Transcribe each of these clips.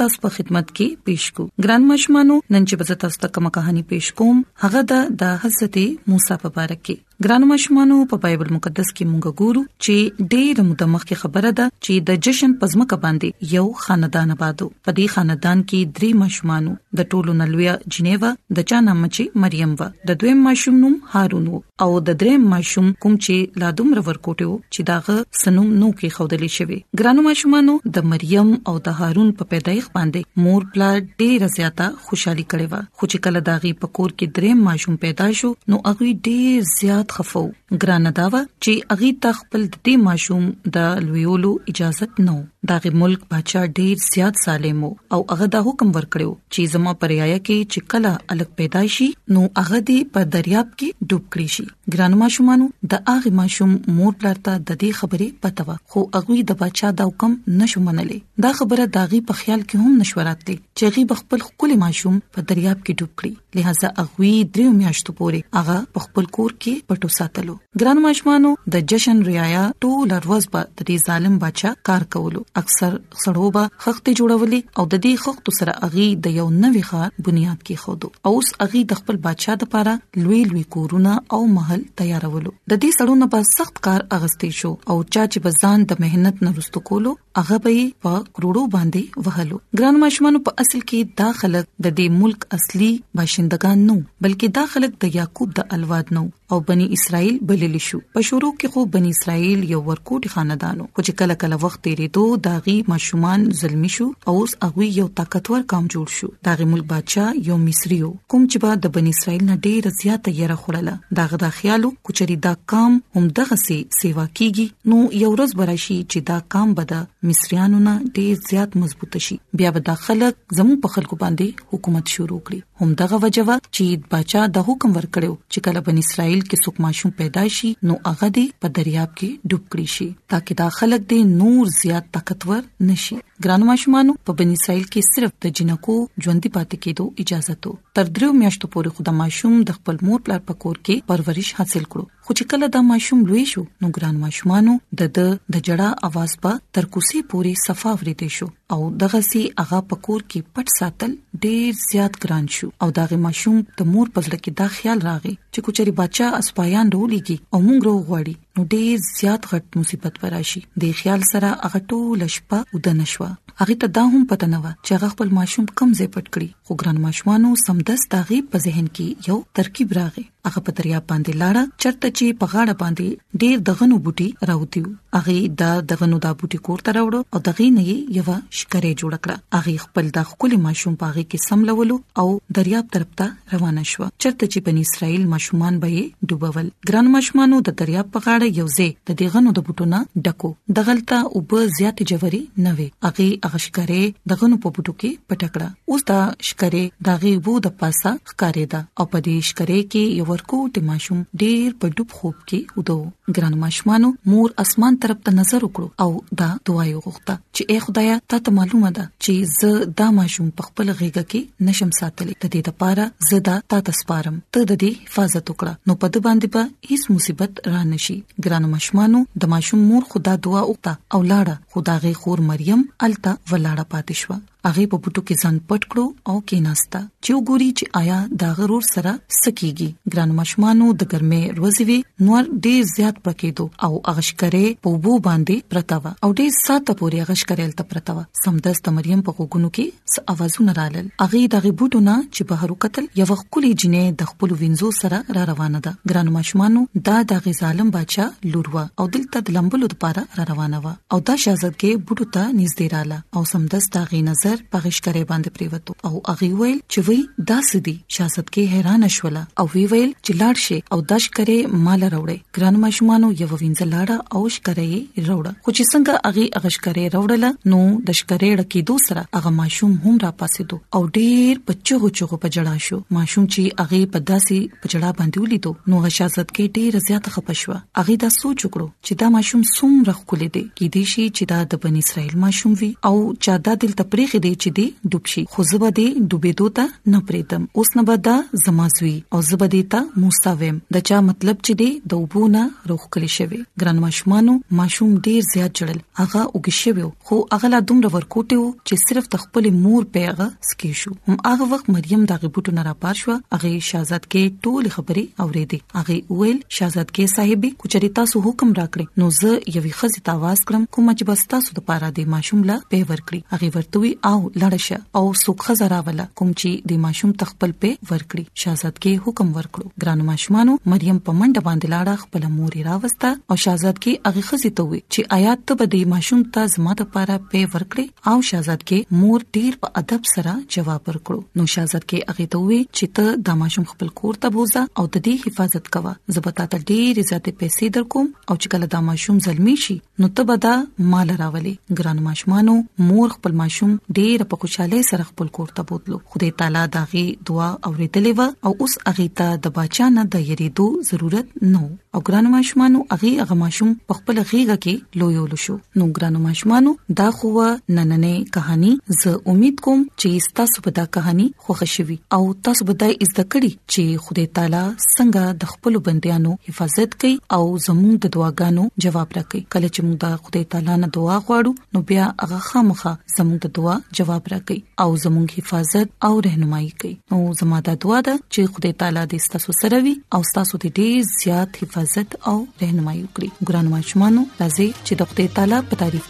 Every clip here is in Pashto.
تاسو په خدمت کې پېښ کو ګران مشمانو نن چې بزتا تاسو ته کوم کہانی پېښ کوم هغه د د حضرت موسی په اړه کې ګران مشمانو په بایبل مقدس کې مونږ ګورو چې ډېر مدمخ کې خبره ده چې د جشن پزما ک باندې یو خاندان آبادو په دې خاندان کې درې مشمانو د ټولو نلویا جنیوا د چا نام چې مریم و د دویم مشوم نوم هارون و او د دریم ماشوم کوم چې لا دومره ورکوټه وو چې داغه سنوم نو کې خودلې شوی ګرانو ماشومانو د مریم او د هارون په پیدایښت باندې مور پلا ډیره زیاته خوشحالي کړې و خو چې کله داغي پکور کې دریم ماشوم پیدا شو نو هغه ډیر زیات خفو ګران داوا چې هغه ته خپل د دې ماشوم د لویولو اجازه نه و داغه ملک بچا ډیر زیات سالم او هغه د حکم ورکړو چې زما پر یایا کې چې کله الګ پیدا شي نو هغه دې په دریاب کې ډوب کړی شي ګران ماشومانو د هغه ماشوم مور پلارته د دې خبرې پته و خو هغه د بچا د حکم نشو منلې دا خبره داغي په خیال کې هم نشورات دي چې غي بخپل خپل ماشوم په دریاب کې ډوب کړی لہذا هغه دریو میاشتو پورې هغه په خپل کور کې پټو ساتلو ګران ماشومانو د جشن رعایا ټول ورځ به د ظالم بچا کار کولو اکثر سړو به خختې جوړولې او د دې خختو سره اغي د یو نوي ښار بنیاد کې خودو او اوس اغي د خپل بادشاه د پاره لوی لوی کورونه او محل تیارولو د دې سړو نه به سخت کار اغستې شو او چا چې بزان د مهنت نه رستو کولو هغه به په کروڑو باندې وهلو ګران ماشومان په اصل کې دا خلک د دې ملک اصلي باشندگان نو بلکې دا خلک د یعقوب د الواد نو او بني اسرائیل بلل شو په شروع کې خو بني اسرائیل یو ورکوټي خاندانو خو چې کله کله وخت تیریدو داغي ماشومان زلمی شو او اوس هغه یو طاقتور قام جوړ شو داغي ملک بادشاہ یو مصری و کوم چې با د بني اسرائیل نه ډیر زیاته یره خړله داغه دا خیالو کوچري دا قام هم دغه سي سیوا کیږي نو یو ورځ براشي چې دا قام به د مصریانو نه ډیر زیات مضبوط شي بیا به دا خلک زمو په خلکو باندې حکومت شروع کړي هم دغه وجه وا چې بچا د حکم ورکړو چې کله بن اسرائیل کې څوک ماشوم پیدا شي نو هغه دې په دریاب کې ډوب کړي شي ترڅو دا خلک دې نور زیات طاقتور نشي ګران ماشومان په بن اسرائیل کې صرف د جنکو ژوندۍ پاتې کېدو اجازه ته تر درو میاشتو پورې خدای ماشوم د خپل مور پلار په کور کې پرورش حاصل کړو خو چې کله دا ماشوم لوی شو نو ګران ماشومانو د د د جړه आवाज په تر کوسي پوري صفا ورېدې شو او دغه سي هغه پکور کې پټ ساتل ډېر زیات ګران شو او دغه ماشوم د مور په ځل کې دا خیال راغی چې کوچري بچا اسپایان ډولېږي او مونږ رو غواړي نو ډېر زیات غټ مصیبت پراشي د خیال سره هغه ټول شپه ودنه شو هغه ته دا هم پته نه و چې هغه خپل ماشوم کم ځای پټ کړي خو ګران ماشومانو سمدس داغي په ذهن کې یو ترکیب راغی هغه په دریاب باندې لاړه چرته چې په غاړه باندې ډیر دغنو بوټي راوتیو هغه دا دغنو دا بوټي کور ته راوړو او دغې نه یو شکرې جوړ کړه هغه خپل د خپل ماشوم پاغي کې سملولو او دریاب طرف ته روانه شو چرته چې بنی اسرائیل ماشومان به ډوبول ګران ماشومانو د دریاب په غاړه یو ځای د دغنو د بوټو نه ډکو دغلطه او به زیات جووري نه وي هغه هغه شکرې دغنو په بوټو کې پټکړه اوس دا شکرې دغه وو د پاسه ښکارېده او په دې شکرې کې یو ورکوټي ماشوم ډیر په ډوب خوب کې ودو ګران ماشومانو مور اسمان طرف ته نظر وکړو او دا دعا یې وغوښته چې اے خدایا تا ته معلومه ده چې زه دا ماشوم په خپل غیږه کې نشم ساتلی د دې لپاره زه دا تا ته سپارم ته د دې حفاظت وکړه نو په د باندې به هیڅ مصیبت را نشي ګران ماشومانو د ماشوم مور خدا دعا وکړه او لاړه خداغه خور مریم التا ولاړه پاتې شو هغه په بوټو کې ځان پټ کړو او کیناسته چې وګوري چې آیا دا غرور سره سکیږي ګران مشمانو د ګرمه روزوي نور ډیر زیات پکېدو او اغشکره په وو باندې پرتاوه او ډیر ساته پورې اغشکرل ته پرتاوه سمدست مریم په غوګونو کې س اوازونه رالل اغه دغه بوټو نه چې بهر وکتل یو خولي جنې د خپل وینځو سره را روانه ده ګران مشمانو دا د ظالم بچا لوروا او دلته د لمبلو لپاره را روانه و او دا شاهزادګي بوټو ته نږدې رااله او سمدس دا غي نظر پغش کرے باندې پریوتو او اغي ویل چې وی دا سدي شاهزادګي حیران شوله او وی ویل چې لاړ شي او داش کرے مال راوړې ګران ماشومانو یو وینځ لاړه او شکرې راوړه خو چې څنګه اغي اغش کرے راوړله نو د شکرې ډکې دو سره اغه ماشوم هم را پاسې دو او ډیر پچغو چغو پجړا شو ماشوم چې اغي په داسي پجړا باندې ولیدو نو شاهزادګي ډیر زیات خپشوه اغي دا سوچ وکړو چې دا ماشوم څومره ښکلی دی کې دې شي چې دا د بنی اسرائیل ماشوم وي او چا دا دل تپریخ دی چې دی ډوب شي خو زبا دې ډوبې دوته نه پریدم اوس نه بدا زمازوي او زبا دې ته موسی ویم دا چا مطلب چې دی د وبونه روخ کلی شوی ګران ماشومانو ماشوم ډیر زیات جړل هغه وګښوي خو هغه لا دومره ورکوټي وو چې صرف د خپل مور پیغه سکی شو هم هغه وخت مریم دغه بوټو نه را پار شو هغه شاهزاد کې ټول خبري اورېدي هغه ویل شاهزاد کې صاحب کچري تاسو حکم راکړي نو زه یوې خزې ته आवाज کړم کوم چې بس تاسو د پاره د ماشوم لا په ورکړي هغه ورتوي او لړشه او سوکخه زرا ولا کوم چې د ماشوم تخپل په ورکړي شاهزاد کې حکم ورکړو ګرانو ماشومانو مریم په منډه باندې لاړه خپل مور راوسته او شاهزادګي هغه خزي ته وی چې آیات ته به د ماشوم ته زما د پاره پی ورکړي او شاهزادګي مور ډیر په ادب سره جواب ورکړو نو شاهزادګي هغه ته وی چې ته د ماشوم خپل کور ته بوزه او د دې حفاظت کوه زبتا ته ډیر زیاتې پیسې درکوم او چې کله د ماشوم زلمی شي نو ته به دا مال راولې ګران ماشومانو مور خپل ماشوم ډېر په خوشاله سره خپل کور ته بوتلو خدای تعالی داغي دعا اوریدلې و او اوس اغه ته د بچا نه د یریدو ضرورت نو او ګران ماشومانو اغه اغه ماشوم په خپل غیګه کې لویول شو نو ګران ماشومانو دا خو نننې کہانی زه امید کوم چې تاسو په دا کہانی خوښ شوي او تاسو به دا زده کړئ چې خدای تعالی څنګه د خپل بنديانو حفاظت کوي او زموږ د دعاګانو جواب راکړي کله چې موږ د خدای تعالی نه دعا غواړو نو بیا هغه خامخا زموږ د دعا جواب راکړي او زموږ حفاظت او رهنمایي کوي نو زموږ د دعا ده چې خدای تعالی دې تاسو سره وي او تاسو دې ډېر زیات حفاظت او رهنمایي وکړي ګران ماشومانو راځي چې د خدای تعالی په تعریف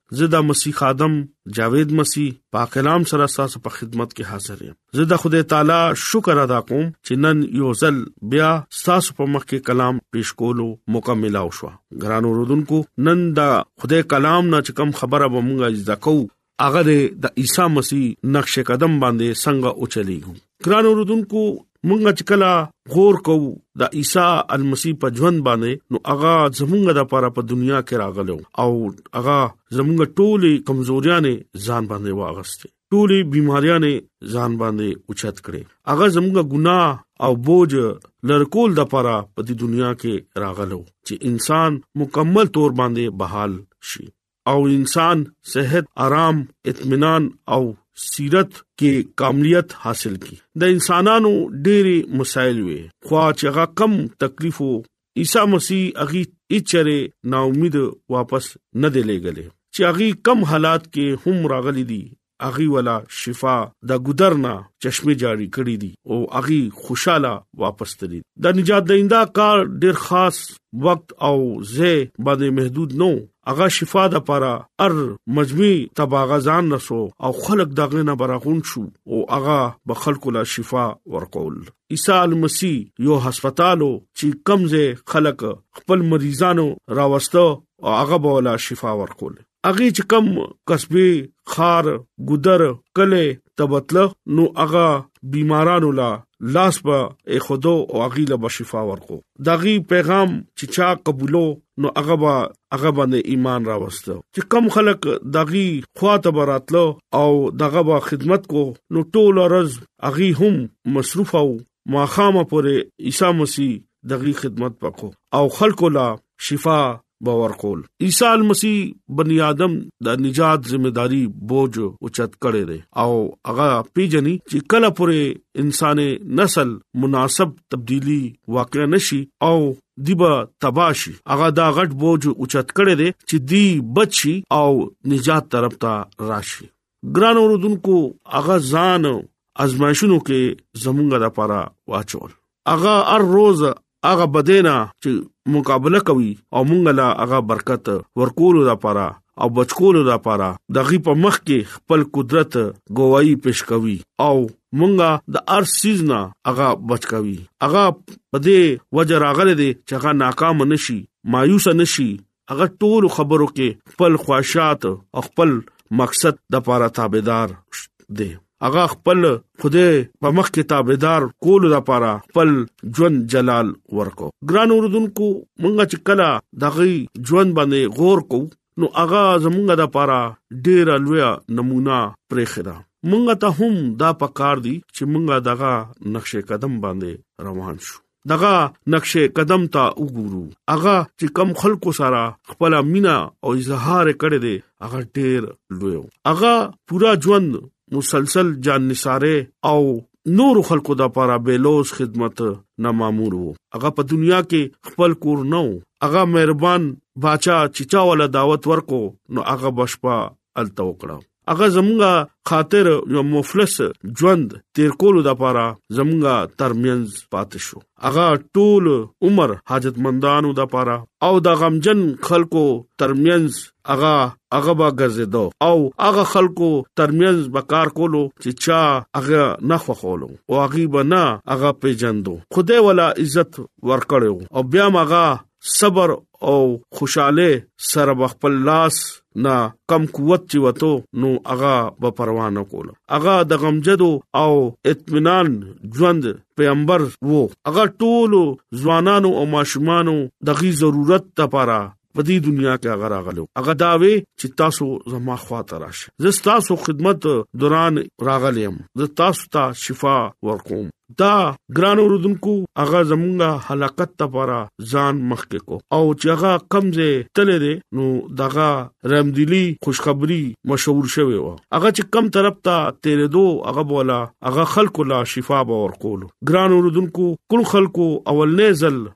زه د مسیح خادم جاوید مسیح پاک کلام سره تاسو په خدمت کې حاضر یم زه د خدای تعالی شکر ادا کوم چې نن یو ځل بیا تاسو په مخ کې کلام پیش کولو مکمل او شو ګران اوردونکو نن دا خدای کلام نه چې کم خبره به مونږه ځکو هغه د عیسی مسیح نقش قدم باندې څنګه اوچلېږي ګران اوردونکو مونږ چې کله غور کوو د عیسی المسی په ژوند باندې نو هغه زمونږ د لپاره په دنیا کې راغلو او هغه زمونږ ټولې کمزوریاں ځان باندې واغسته ټولې بيماریاں ځان باندې اوچت کړي هغه زمونږ ګناه او بوج لرکول د لپاره په دې دنیا کې راغلو چې انسان مکمل تور باندې بحال شي او انسان صحت آرام اطمینان او سیرت کې کاملیت حاصل کی د انسانانو ډېری مسایل وي خو چې هغه کم تکلیفو عیسی مسیح اغي اچره نا امید واپس نه دی لګلې چې اغي کم حالات کې هم راغلي دي هغوی ولا شفا د ګودر نه چشمه جاری کړې دي او هغوی خوشاله واپس تللی د نجات دیندا کار ډیر خاص وخت او زه باندې محدود نو هغه شفا د پاره ار مجموعي تباغزان رسو او خلق دغه نه براغون شو او هغه به خلکو لا شفا ورکول عیسی المسی یو هسپتالو چې کمزه خلک خپل مریضانو راوستو او هغه به ولا شفا ورکول هغه چې کم قصبه خار ګدر کله تبتل نو هغه بیمارانو لا لاس په خودو او هغه له بشفا ورکو داغي پیغام چې چا قبولو نو هغه با هغه باندې ایمان راوستو چې کم خلک داغي خواته براتلو او دغه با خدمت کو نو ټول ورځ هغه هم مصروف او ماخامه پورې عیسی مسیح دغه خدمت وکړو او خلکو لا شفا باور کول عیسی مسیح بنی آدم د نجات ذمہ داری بوج او چت کړي دي او هغه پیجنې چې کله پورې انساني نسل مناسب تبدیلی واقع نشي او دیبا تباشي هغه دا غټ بوج او چت کړي دي چې دی بچي او نجات طرف ته راشي ګران اوردونکو هغه ځان ازمایښونو کې زمونږه د پاره واچول هغه هر روز هغه بدینا چې مقابله کوي او مونږ لا هغه برکت ورکولو د پاره او بچکولو د پاره د غي په مخ کې خپل قدرت گواہی پیش کوي او مونږه د ار سیزنا هغه بچکوي هغه په دې وجه راغله دي چې هغه ناکام نشي مایوس نشي هغه ټول خبرو کې خپل خواهشات او خپل مقصد د پاره تابعدار دی هغه خپل خدای په مخ کې تابعدار کول د پاره خپل ژوند جلال ورکو ګران اوردونکو مونږه چې کلا دغه ژوند باندې غور کو نو هغه زمونږه د پاره ډیر لوی نمونه پرې خره مونږه ته هم دا پکار دي چې مونږه دغه نقشه قدم باندې روان شو دغه نقشه قدم ته وګورو هغه چې کم خلکو سره خپل مینا او اظهار کړي دي هغه ډېر لوی هغه پورا ژوند مسلسل جان نثاره او نور خلکو د لپاره بیلوس خدمت نه مامور وو هغه په دنیا کې خپل کور نه وو هغه مهربان بچا چچا ولا دعوت ورکو نو هغه بشپا التوکړه هغه زمونږه خاطر یو مفلس ژوند تیر کولو د پاره زمونږه ترمنځ پات شو هغه ټول عمر حاجتمندانو د پاره او د غمجن خلکو ترمنځ هغه هغه با ګرځیدو او هغه خلکو ترمنځ بکار کولو چې چا هغه نه خوخولو او هغه بنا هغه پیجندو خدای ولا عزت ورکړو او بیا ماغه صبر او خوشاله سره خپل لاس نه کم قوت چې وته نو اغا به پروا نه کول اغا د غمجدو او اطمینان ژوند پیغمبر وو اغا ټول ځوانانو او ماشومانو دغي ضرورت لپاره په دې دنیا کې هغه راغلو هغه داوي چې تاسو زما خواته راشي زه تاسو خدمت دوران راغلم زه تاسو ته شفا ورکوم دا ګران اوردونکو هغه زمونږه حلاقت لپاره ځان مخکې کو او چې هغه کمزه تل دي نو دغه رمدلی خوشخبری مشهور شوی و هغه چې کم طرف ته تیرې دو هغه بولا هغه خلکو لا شفا باور کول ګران اوردونکو کل خلکو اولنې ځل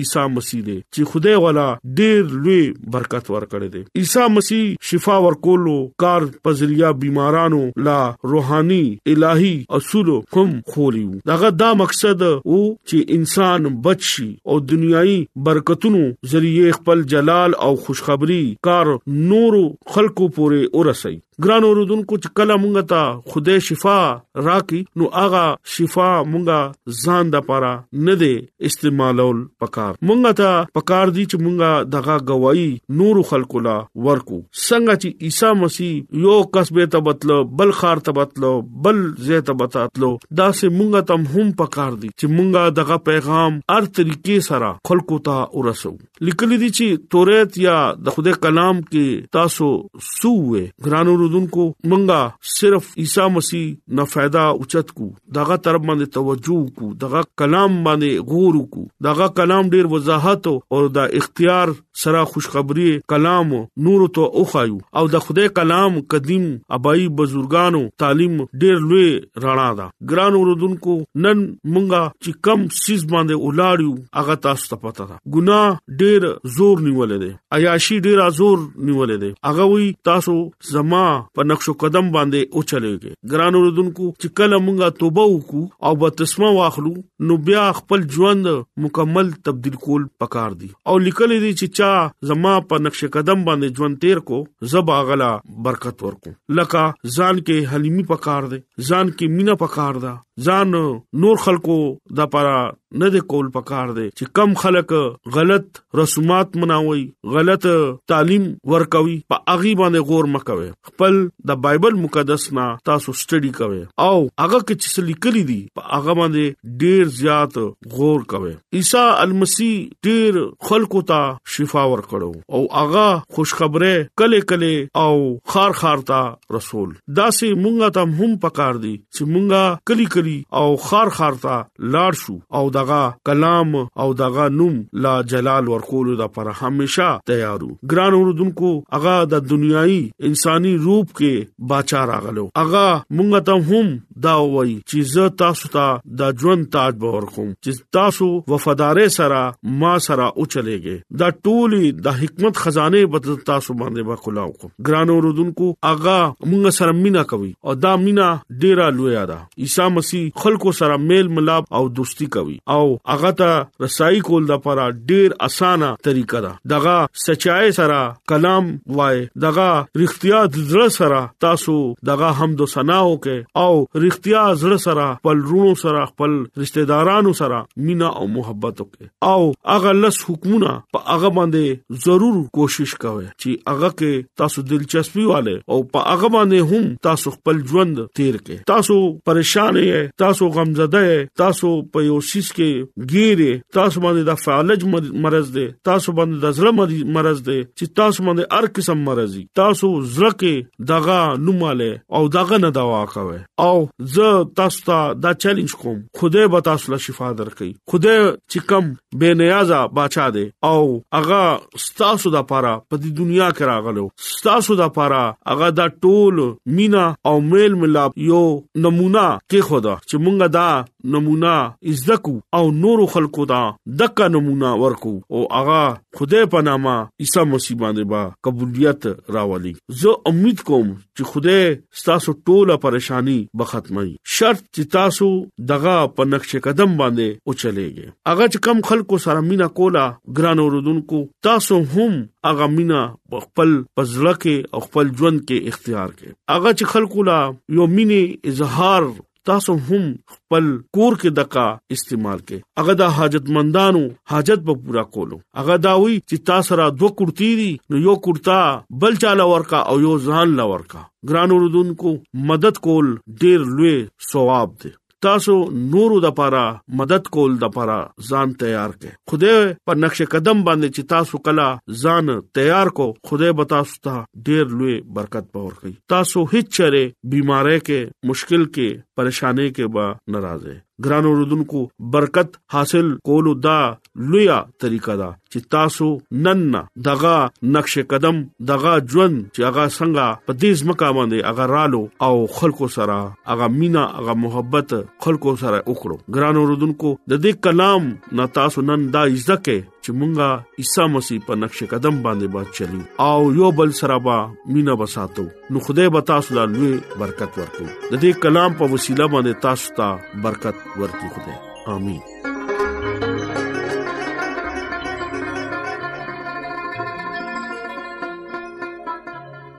عیسی مسیح دی چې خدای ولا ډیر لوی برکت ورکړي دی عیسی مسیح شفا ورکولو کار پزریا بیمارانو لا روحاني الهي اصول هم خولیو دغه دا مقصد وو چې انسان بچ شي او دنیایي برکتونو ذریعہ خپل جلال او خوشخبری کار نورو خلکو پورې ورسي ګران اوردونکو چې کله مونږ ته خدای شفا راکړي نو هغه شفا مونږ ځان د پاره نه دی استعمالول پکار مونږ ته پکار دي چې مونږ دغه گواہی نور خلکو لا ورکو څنګه چې عیسی مسیح یو کسب ته بتلو بل خار ته بتلو بل زه ته بتاتلو دا سه مونږ ته هم پکار دي چې مونږ دغه پیغام هر طریقې سره خلکو ته ورسو لیکل دي چې تورات یا د خدای کلام کې تاسو سوې ګرانو رودونکو مونږه صرف عیسی مسیح نه फायदा اوچت کو دغه طرف باندې توجه کو دغه کلام باندې غور کو دغه کلام ډیر وضاحت او د اختیار سره خوشخبری کلام نور ته اوخایو او د خدای کلام قدیم ابای بزرګانو تعلیم ډیر لوی رڼا ده ګرانو رودونکو نن مونږه چې کم سیس باندې ولاړیو هغه تاسو ته پته ده ګناه ډیر زور نیولې ده عیاشي ډیر زور نیولې ده هغه وی تاسو زما په نقش قدم باندې او چلےږي ګران اوردونکو چې کله مونږه توبه وکړو او بتسمه واخلو نو بیا خپل ژوند مکمل تبديل کول پکار دي او لیکل دي چې چا زما په نقش قدم باندې ژوند تیر کو زبا غلا برکت ورکو لکه ځان کې حلیمی پکار دي ځان کې مینا پکار ده ځان نور خلکو د لپاره نه د کول پکار دی چې کم خلک غلط رسومات مناوي غلط تعلیم ورکوي په اغي باندې غور مکوي خپل د بایبل مقدس نه تاسو سټډي کوي او هغه کې چې لیکلي دي په هغه باندې ډیر زیات غور کوي عیسی المسی ډیر خلکو ته شفا ورکړو او هغه خوشخبری کله کله او خار خار ته رسول دا سه مونږه ته هم پکار دي چې مونږه کلی کلی او خار خار ته لاړ شو او دغه کلام او دغه نوم لا جلال ورکول د پر همیشه تیارو ګران اوردونکو هغه د دنیایي انساني روپ کې بچا راغلو هغه مونږه ته هم دا وایي چې زه تاسو ته د ژوند تاج باور کوم چې تاسو وفادارې سره ما سره او چلےږي دا ټولي د حکمت خزانه بدل تاسو باندې وکولاو کوم ګران اوردونکو اغا موږ سره مینا کوي او دا مینا ډیره لوی ده عیسی مسیح خلکو سره میل ملاب او دوستی کوي او اغا ته رسای کول د لپاره ډیر اسانه طریقه ده دغه سچای سره کلام وای دغه رښتیا زړه سره تاسو دغه حمد او ثنا وکي او رښتیا زړه سره خپل رونو سره خپل رشتہ دارانو سره مینا او محبت وکي او هغه لس حکمونه په هغه باندې ضرور کوشش کوئ چې هغه کې تاسو دلچسپي والے او په هغه باندې هم تاسو خپل ژوند تیر کړئ تاسو پریشان یې تاسو غمزده یې تاسو په یو سیس کې ګیره تاسو باندې د فعالج مرز دی تاسو باندې د زړه مرز دی چې تاسو باندې هر قسم مرزي تاسو زړه کې دغه نوماله او دغه نه دوا کوي او زه تاسو ته دا چیلنج کوم خدای به تاسو له شفا درکړي خدای چې کم بے نیازه بچا دی او هغه ستاسو د پاره په دې دنیا کې راغلو ستاسو د پاره هغه دا ټول مینا او میل ملاپ یو نمونه کې خدا چې مونږه دا نمونه عزتکو او نور خلکو دا دغه نمونه ورکو او هغه خدای په نامه عیسی مسیح باندې با قبولیت راولي زه امید کوم چې خوده ستاسو ټوله پریشانی به ختمي شرط چې تاسو دغه په نقش قدم باندې او چلےږي هغه چې کم خلکو سره مینا کولا ګران اوردونکو تاسو هم هغه مینا خپل پزړه کې او خپل ژوند کې اختیار کې هغه چې خلکو لا یو مینه اظهار تاسو هم خپل کور کې دقه استعمال کې هغه د حاجتمندانو حاجت به پورا کولو هغه دا وی چې تاسو را دوه کورتی دي نو یو کورتا بل چاله ورکا او یو ځان لا ورکا ګران اوردونکو مدد کول ډیر لوی ثواب دی تاسو نورو د پاره مدد کول د پاره ځان تیار کړئ خدای په نقش قدم باندې چې تاسو کلا ځان تیار کو خدای به تاسو ته ډیر لوی برکت به ورکړي تاسو هیڅ چره بیمارۍ کې مشکل کې پریشانې کې به ناراضه ګران اوردونکو برکت حاصل کولو دا لویا طریقه ده چې تاسو نن دغه نقش قدم دغه ژوند چې هغه څنګه په دې ځمکه باندې هغه رالو او خلکو سره هغه مینا هغه محبت خلکو سره وکړو ګران اوردونکو د دې کلام نه تاسو نن دا عزت کې چې مونږه عیسی مسیح په نقش قدم باندې با چلیو او یو بل سره با مینا بساتو نو خدای به تاسو ته لوی برکت ورکړي د دې کلام په وسیله باندې تاسو ته برکت ورکړي خدای امين